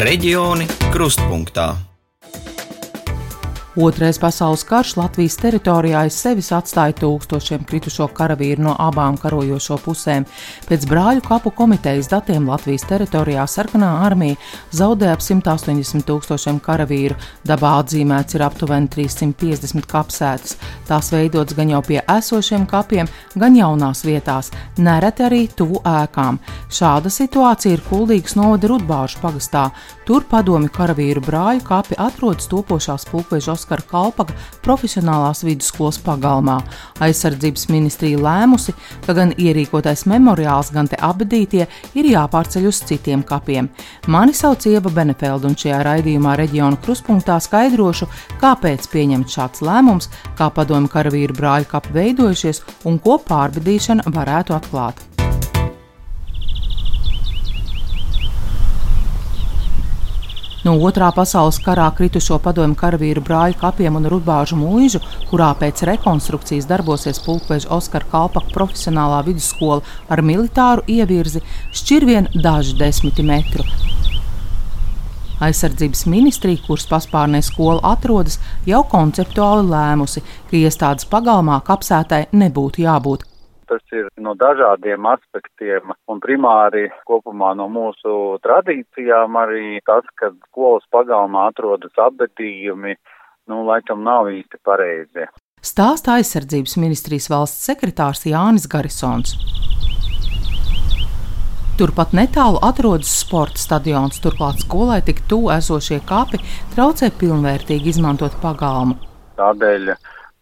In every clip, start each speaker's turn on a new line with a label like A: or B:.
A: Reģioni krustpunktā.
B: Otrais pasaules karš Latvijas teritorijā aiz sevis atstāja tūkstošiem kritušo karavīru no abām karojošo pusēm. Pēc brāļu kapu komitejas datiem Latvijas teritorijā sarkanā armija zaudēja ap 180 tūkstošiem karavīru, dabā atzīmēts ir aptuveni 350 kapsētas. Tās veidotas gan jau pie esošiem kapiem, gan jaunās vietās, nereti arī tuvu ēkām. Šāda situācija ir Kuldīgas novada Rudbāžu pagastā. Tur padomi karavīru brāļu kapi atrodas topošās pulkveža Oskara Kalpaga profesionālās vidusskolas pagalmā. Aizsardzības ministrija lēmusi, ka gan ierīkotais memoriāls, gan te abadītie ir jāpārceļ uz citiem kapiem. Mani sauc Ieva Benefelda un šajā raidījumā reģionu kruspunktā skaidrošu, kāpēc pieņemts šāds lēmums, kā padomu karavīru brāļu kapi veidojušies un ko pārbedīšana varētu atklāt. No otrā pasaules karā kritušo padomju karavīru brāļu kapiem un rudbāžu mūžu, kurā pēc rekonstrukcijas darbosies pulkveža Oskara Kalpaka profesionālā vidusskola ar militāru ievirzi, šķir vien daži desmiti metru. Aizsardzības ministrija, kuras paspārnē skola atrodas, jau konceptuāli lēmusi, ka iestādes pagalmā kapsētai nebūtu jābūt
C: tas ir no dažādiem aspektiem un primāri kopumā no mūsu tradīcijām arī tas, ka skolas pagalmā atrodas apbedījumi, nu, laikam nav īsti pareizi.
B: Stāsta aizsardzības ministrijas valsts sekretārs Jānis Garisons. Turpat netālu atrodas sporta stadions, turklāt skolai tik tuvu esošie kapi traucē pilnvērtīgi izmantot pagalmu.
C: Tādēļ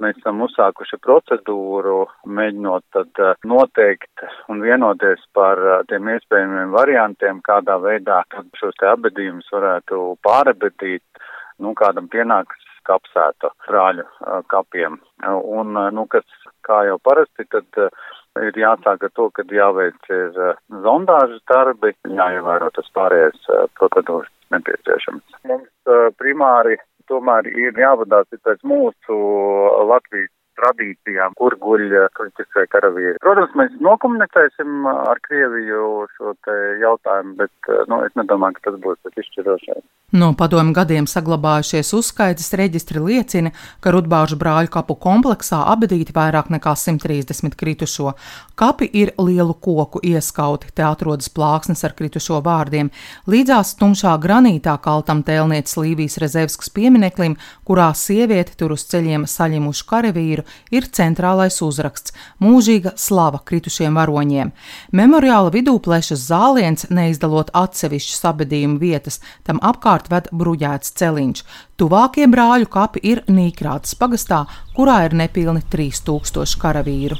C: Mēs esam uzsākuši procedūru, mēģinot tad eh, noteikt un vienoties par eh, tiem iespējamiem variantiem, kādā veidā šos te abedījumus varētu pārabedīt, nu, kādam pienāks kapsētu brāļu eh, kapiem. Un, nu, kas, kā jau parasti, tad ir jāsāk ar to, ka jāveic ir zondāžas darbi, jāievēro tas pārējais procedūras nepieciešams. Mums primāri tomēr ir jāvadās pēc mūsu Latvijas tradīcijām, kur guļ kruķiskai karavīri. Protams, mēs nokomunicēsim ar Krieviju šo jautājumu, bet nu, es nedomāju, ka tas būs tas izšķirošais.
B: No padomu gadiem saglabājušies uzskaitas reģistri liecina, ka Rudbāžu brāļu kapu kompleksā abadīti vairāk nekā 130 kritušo. Kapi ir lielu koku ieskauti, te atrodas plāksnes ar kritušo vārdiem. Līdzās tumšā granītā kaltam tēlnieces Līvijas Rezevskas piemineklim, kurā sieviete tur uz ceļiem saļimušu karavīru, ir centrālais uzraksts - mūžīga slava kritušiem varoņiem. Memoriāla vidū plešas zāliens, neizdalot atsevišķas abadījumu vietas, tam apkārt ved bruģēts celiņš. Tuvākie brāļu kapi ir Nīkrātas pagastā, kurā ir nepilni 3000 karavīru.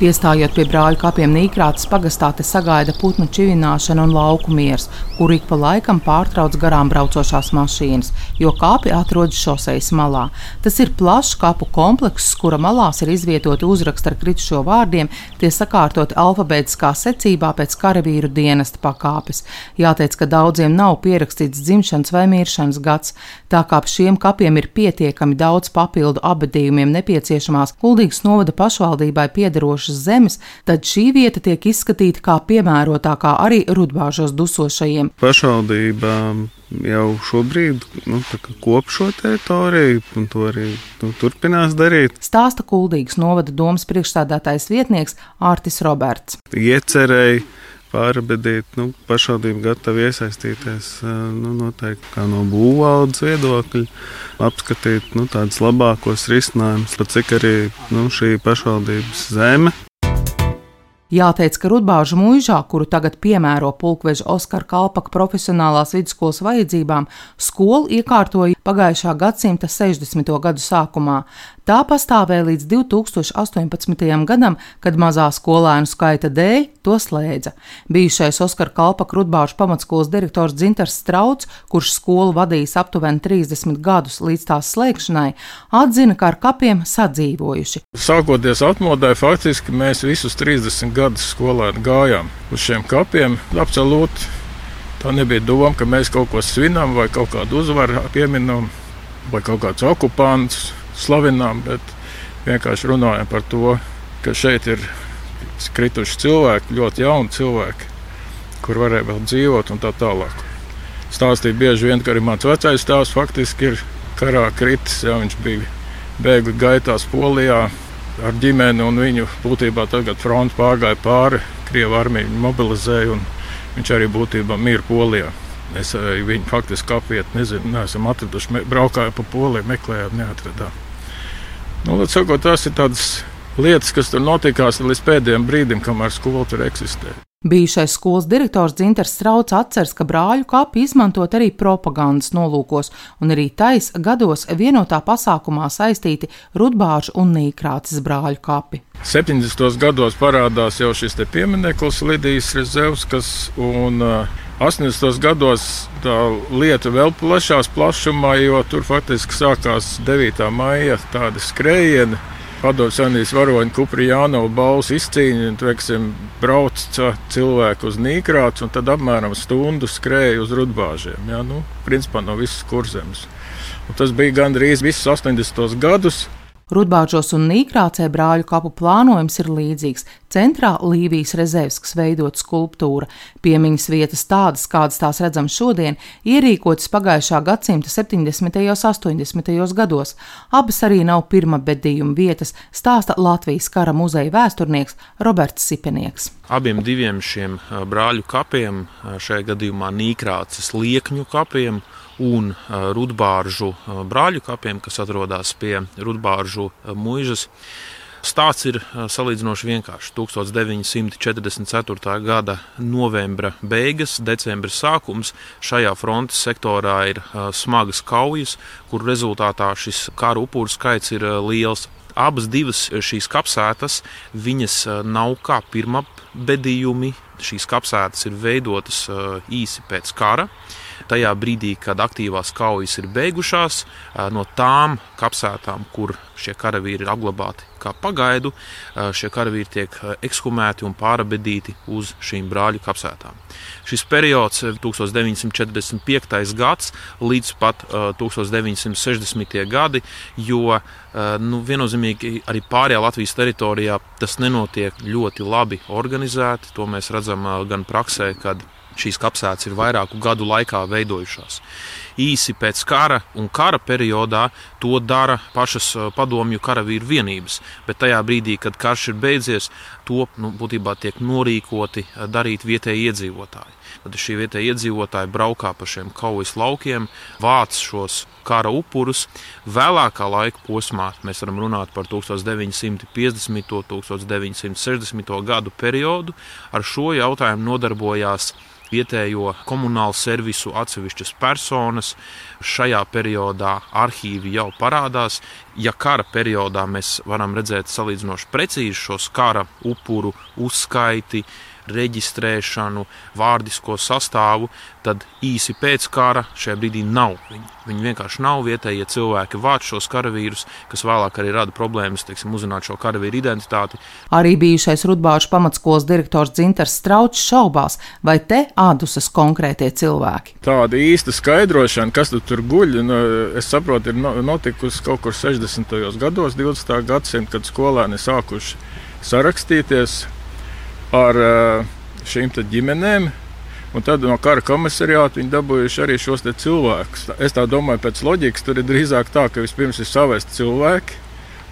B: Piestājot pie brāļu kapiem Nīkrātas pagastā, te sagaida putnu čivināšana un lauku miers, kur ik pa laikam pārtrauc garām braucošās mašīnas, jo kāpi atrodas šoseis malā. Tas ir plašs kapu komplekss, kura malās ir izvietoti uzraksti ar kritušo vārdiem, tie sakārtoti alfabētiskā secībā pēc karavīru dienesta pakāpes. Jāteic, ka daudziem nav pierakstīts dzimšanas vai miršanas gads, tā kā šiem kapiem ir pietiekami daudz papildu abadījumiem nepieciešamās Kuldīgas novada pašvaldībai piederošas pašas zemes, tad šī vieta tiek izskatīta kā piemērotākā arī rudbāžos dusošajiem.
D: Pašvaldība jau šobrīd nu, kop šo teritoriju, un to arī nu, turpinās darīt.
B: Stāsta Kuldīgas novada domas priekšstādātājs vietnieks Ārtis Roberts.
D: Iecerēja pārbedīt, nu, pašvaldība gatava iesaistīties nu, noteikti kā no būvvaldes viedokļa, apskatīt nu, tādus labākos risinājumus, pat cik arī nu, šī pašvaldības zeme
B: Jāteic, ka Rudbāžu mūžā, kuru tagad piemēro pulkveža Oskara Kalpaka profesionālās vidusskolas vajadzībām, skolu iekārtoja pagājušā gadsimta 60. gadu sākumā. Tā pastāvēja līdz 2018. gadam, kad mazā skolēnu skaita dēļ to slēdza. Bijušais Oskara Kalpaka Rudbāžu pamatskolas direktors Dzintars Strauts, kurš skolu vadījis aptuveni 30 gadus līdz tās slēgšanai, atzina, ka ar kapiem sadzīvojuši.
E: Sākoties atmodai, faktiski mēs visus 30 gadus skolēni gājām uz šiem kapiem absolūti. Tā nebija doma, ka mēs kaut ko svinam vai kaut kādu uzvaru pieminam vai kaut kāds okupants slavinām, bet vienkārši runājam par to, ka šeit ir krituši cilvēki, ļoti jauni cilvēki. kur varēja vēl dzīvot un tā tālāk. Stāstīja bieži vien, ka arī mans vecais tēvs faktiski ir karā kritis. Jā, viņš bija bēgļu gaitās Polijā ar ģimeni, un viņu būtībā tagad fronte pārgāja pāri. Krievija armija mobilizēja, un viņš arī būtībā mīra Polijā. Mēs viņu faktiski apiet, nezinu, neesam atraduši. Braukājām pa Poliju, meklējām, neatradām. Nu, sakot, tas ir tādas lietas, kas tur notikās līdz pēdējiem brīdim, kamēr skola tur eksistēja.
B: Bijušais skolas direktors Dzinters Strauts atceras, ka brāļu kapi izmantot arī propagandas nolūkos, un arī tais gados vienotā pasākumā saistīti Rudbāžu un Nīkrācis brāļu kapi.
E: 70. gados parādās jau šis piemineklis Lidijas Rezevskas, un uh, 80. gados tā lieta vēl plašās plašumā, jo tur faktiski sākās 9. maija tāda skrējiena Padomu Savienības varoņu Kuprijānova balss izcīņa, un teiksim, brauc cilvēku uz Nīkrāts, un tad apmēram stundu skrēja uz Rudbāžiem. Ja? Nu, principā no visas kurzemes. Un tas bija gandrīz visus 80. gadus.
B: Rudbāžos un Nīkrācē brāļu kapu plānojums ir līdzīgs. Centrā Līvijas rezervskas veidot skulptūra, piemiņas vietas tādas, kādas tās redzam šodien, ierīkotas pagājušā gadsimta 70. un 80. gados. Abas arī nav pirmā bedījuma vietas, stāsta Latvijas kara muzeja vēsturnieks Roberts Sipenieks.
F: Abiem šiem brāļu kapiem, šajā gadījumā Nīkrāces liekņu kapiem, un Rudbāržu brāļu kapiem, kas atrodas pie Rudbāržu mūžas. Stāsts ir salīdzinoši vienkāršs. 1944. gada novembra beigas, decembra sākums šajā frontes sektorā ir smagas kaujas, kur rezultātā šis kara upuru skaits ir liels. Abas šīs kapsētas, nav kā pirmapbedījumi. Šīs kapsētas ir veidotas īsi pēc kara tajā brīdī, kad aktīvās kaujas ir beigušās, no tām kapsētām, kur šie karavīri ir apglabāti kā pagaidu, šie karavīri tiek ekshumēti un pārabedīti uz šīm brāļu kapsētām. Šis periods ir 1945. gads līdz pat 1960. gadi, jo nu, viennozīmīgi arī pārējā Latvijas teritorijā tas nenotiek ļoti labi organizēti. To mēs redzam gan praksē, kad šīs kapsētas ir vairāku gadu laikā veidojušās. Īsi pēc kara un kara periodā to dara pašas uh, padomju karavīru vienības, bet tajā brīdī, kad karš ir beidzies, to nu, būtībā tiek norīkoti uh, darīt vietējie iedzīvotāji. Tad šie vietējie iedzīvotāji braukā pa šiem kaujas laukiem, vāc šos kara upurus. Vēlākā laika posmā mēs varam runāt par 1950. un 1960. gadu periodu. Ar šo jautājumu nodarbojās vietējo komunālu servisu atsevišķas personas. Šajā periodā arhīvi jau parādās. Ja kara periodā mēs varam redzēt salīdzinoši precīzi šos kara upuru uzskaiti, reģistrēšanu, vārdisko sastāvu, tad īsi pēc kara šajā brīdī nav. Viņi, viņi vienkārši nav vietējie cilvēki, vāc šos karavīrus, kas vēlāk arī rada problēmas, teiksim, uzzināt šo karavīru identitāti.
B: Arī bijušais Rudbāžu pamatskolas direktors Dzinters Straučs šaubās, vai te ādusas konkrētie cilvēki.
E: Tāda īsta skaidrošana, kas tu tur guļ, nu, es saprotu, ir notikusi kaut kur 60. gados, 20. gadsimta, kad skolēni sākuši sarakstīties ar eh, šīm ģimenēm. Un tad no kara komisariāta viņi dabūjuši arī šos cilvēkus. Es tā domāju, pēc loģikas tur ir drīzāk tā, ka vispirms ir savest cilvēki,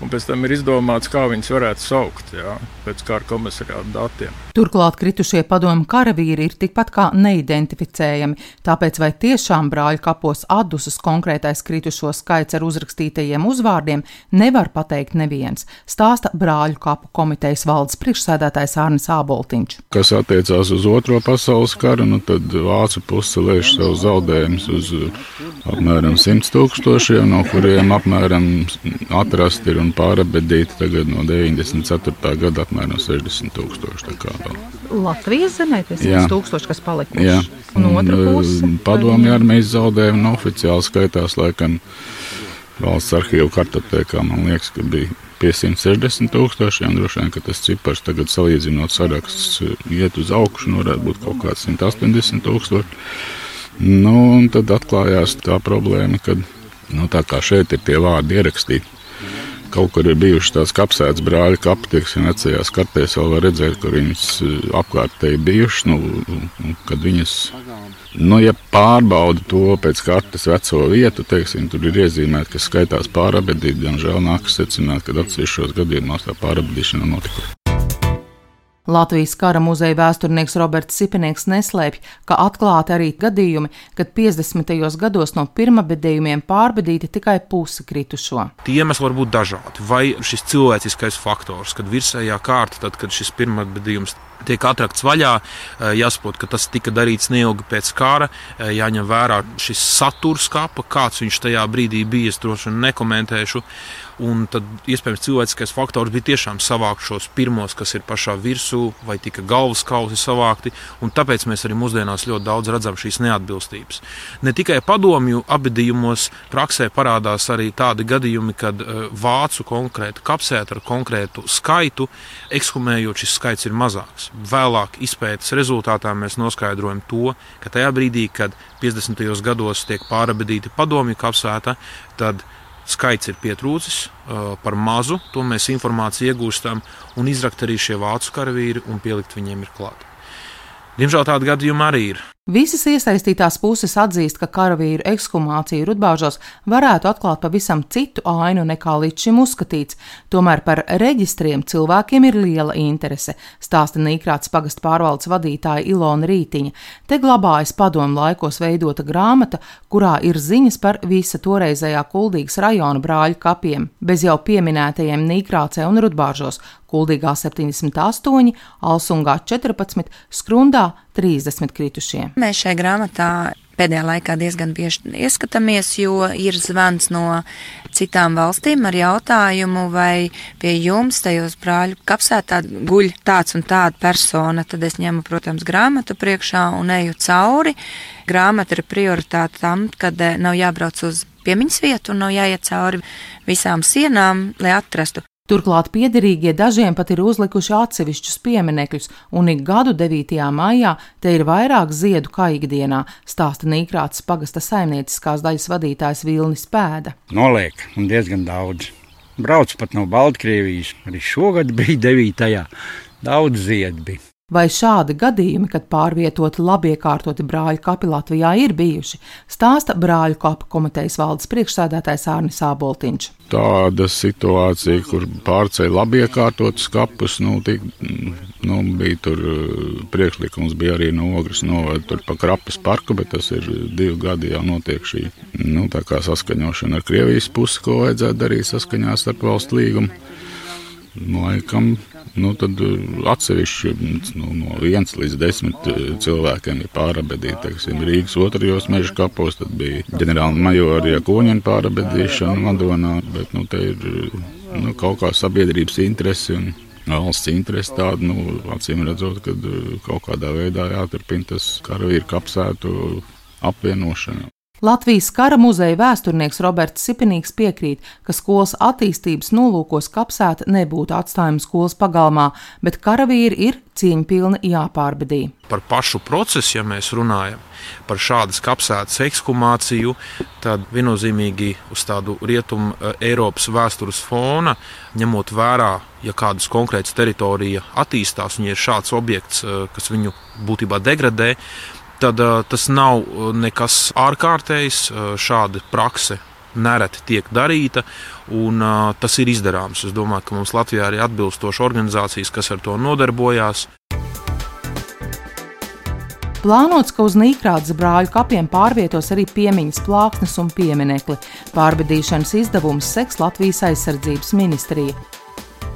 E: un pēc tam ir izdomāts, kā viņus varētu saukt jā, pēc kara komisariāta datiem.
B: Turklāt kritušie padomu karavīri ir tikpat kā neidentificējami, tāpēc vai tiešām brāļu kapos atdusas konkrētais kritušo skaits ar uzrakstītajiem uzvārdiem nevar pateikt neviens, stāsta brāļu kapu komitejas valdes priekšsēdētājs Arnis Āboltiņš.
G: Kas attiecās uz Otro pasaules karu, nu tad Vācu puse lēš savus zaudējumus uz apmēram 100 tūkstošiem, no kuriem apmēram atrasti ir un pārabedīti tagad no 94. gada apmēram 60 tūkstoši.
B: Latvijas zemē tas ir tūkstoši, kas palikuši.
G: Jā.
B: Un, un otra puse -
G: padomju armijas zaudējumi nu, oficiāli skaitās laikam valsts arhīvu kartotēkā. Man liekas, ka bija 560 tūkstošiem. Droši vien, ka tas cipars tagad salīdzinot saraksts iet uz augšu, nu, varētu būt kaut kāds 180 tūkstoši. Nu, un tad atklājās tā problēma, ka nu, tā kā šeit ir tie vārdi ierakstīti Kaut kur ir bijušas tās kapsētas brāļa kapteiks, un vecajās kartēs vēl var redzēt, kur viņas eh, apkārtēji bijušas, nu, kad viņas, nu, ja pārbauda to pēc kartes veco vietu, teiksim, tur ir iezīmēta, kas skaitās pārabedīt, gan žēl nākas secināt, ka atsevišķos gadījumos tā pārabedīšana notika.
B: Latvijas kara muzeja vēsturnieks Roberts Sipenieks neslēpj, ka atklāti arī gadījumi, kad 50. gados no pirmabedījumiem pārbedīti tikai puse kritušo.
F: Tie iemesli var būt dažādi. Vai šis cilvēciskais faktors, kad virsējā kārta, tad, kad šis pirmabedījums tiek atrakts vaļā, eh, jāsaprot, ka tas tika darīts neilgi pēc kara, eh, jāņem vērā šis saturs kapa, kāds viņš tajā brīdī bija, es droši vien nekomentēšu. Un tad iespējams cilvēciskais faktors bija tiešām savākt šos pirmos, kas ir pašā virsū, vai tika galvas kausi savākti. Tāpēc mēs arī mūsdienās ļoti daudz redzam šīs neatbilstības. Ne tikai padomju abidījumos praksē parādās arī tādi gadījumi, kad uh, vācu konkrētu kapsētu ar konkrētu skaitu, ekshumējot šis skaits ir mazāks. Vēlāk izpētes rezultātā mēs noskaidrojam to, ka tajā brīdī, kad 50. gados tiek pārabedīta padomju kapsēta, tad skaits ir pietrūcis uh, par mazu, to mēs informāciju iegūstam, un izrakt arī šie vācu karavīri un pielikt viņiem ir klāt. Diemžēl tādi gadījumi arī ir.
B: Visas iesaistītās puses atzīst, ka karavīru ekshumācija Rudbāžos varētu atklāt pavisam citu ainu nekā līdz šim uzskatīts, tomēr par reģistriem cilvēkiem ir liela interese, stāsta Nīkrāts pagastu pārvaldes vadītāja Ilona Rītiņa. Te glabājas padomu laikos veidota grāmata, kurā ir ziņas par visa toreizējā Kuldīgas rajona brāļu kapiem, bez jau pieminētajiem Nīkrācē un Rudbāžos, Kuldīgā 78, Alsungā 14, Skrundā 30 kritušie.
H: Mēs šajā grāmatā pēdējā laikā diezgan bieži ieskatāmies, jo ir zvans no citām valstīm ar jautājumu, vai pie jums tajos brāļu kapsētā guļ tāds un tāda persona. Tad es ņemu, protams, grāmatu priekšā un eju cauri. Grāmata ir prioritāte tam, kad eh, nav jābrauc uz piemiņas vietu un nav jāiet cauri visām sienām, lai atrastu.
B: Turklāt piederīgie dažiem pat ir uzlikuši atsevišķus pieminekļus, un ik gadu 9. maijā te ir vairāk ziedu kā ikdienā, stāsta Nīkrāts pagasta saimnieciskās daļas vadītājs Vilnis Pēda.
I: Noliek, un diezgan daudz. Brauc pat no Baltkrievijas, arī šogad bija 9. Daudz ziedu bija.
B: Vai šādi gadījumi, kad pārvietoti labi iekārtoti brāļu kapi Latvijā ir bijuši, stāsta brāļu kapu komitejas valdes priekšsēdētājs Ārnis Āboltiņš.
G: Tāda situācija, kur pārceļ labi iekārtotus kapus, nu, tik, nu, bija tur eh, priekšlikums, bija arī no ogres novada tur pa krapas parku, bet tas ir divi gadi jau notiek šī, nu, tā kā saskaņošana ar Krievijas pusi, ko vajadzētu darīt saskaņā starp valstu līgumu. Laikam nu, tad uh, atsevišķi nu, no 1 līdz 10 uh, cilvēkiem ir pārabedīti. Teiksim, Rīgas otrajos meža kapos bija ģenerāla majora Jakuņina pārabedīšana Madonā, bet nu, te ir uh, nu, kaut kā sabiedrības interesi un valsts interesi tāda, nu, acīm redzot, ka kaut kādā veidā jāturpina tas karavīru kapsētu apvienošana.
B: Latvijas kara muzeja vēsturnieks Roberts Sipinīgs piekrīt, ka skolas attīstības nolūkos kapsēta nebūtu atstājuma skolas pagalmā, bet karavīri ir cieņpilni jāpārbedī.
F: Par pašu procesu, ja mēs runājam par šādas kapsētas ekshumāciju, tad viennozīmīgi uz tādu rietumu eh, Eiropas vēstures fona, ņemot vērā, ja kādas konkrētas teritorija attīstās un ja ir šāds objekts, eh, kas viņu būtībā degradē, tad tas nav nekas ārkārtējs. Šāda prakse nereti tiek darīta, un tas ir izdarāms. Es domāju, ka mums Latvijā ir atbilstošas organizācijas, kas ar to nodarbojās.
B: Plānots, ka uz Nīkrātas brāļu kapiem pārvietos arī piemiņas plāksnes un pieminekli. Pārbedīšanas izdevums seks Latvijas aizsardzības ministrija.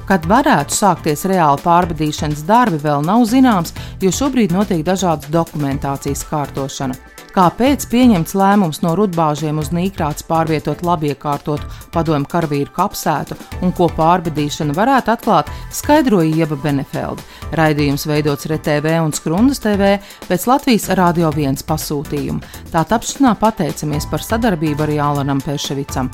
B: Kad varētu sākties reāla pārbaudīšanas darbi, vēl nav zināms, jo šobrīd notiek dažādas dokumentācijas kārtošana. Kāpēc pieņemts lēmums no rudbāžiem uz Nīkrāts pārvietot labiekārtotu padomu karavīru kapsētu un ko pārbaudīšana varētu atklāt, skaidroja Ieva Benefelda. Raidījums veidots RTV un Skrundas TV pēc Latvijas Rādio 1 pasūtījuma. Tā tapšanā pateicamies par sadarbību ar Jālanam Peševicam.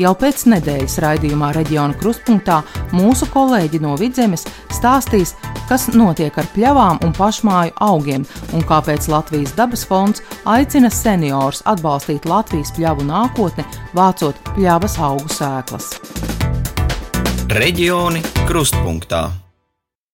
B: Jau pēc nedēļas raidījumā Reģiona krustpunktā mūsu kolēģi no Vidzemes stāstīs, kas notiek ar pļavām un pašmāju augiem un kāpēc Latvijas dabas fonds aicina seniorus atbalstīt Latvijas pļavu nākotni, vācot pļavas augu sēklas.
A: Reģioni krustpunktā.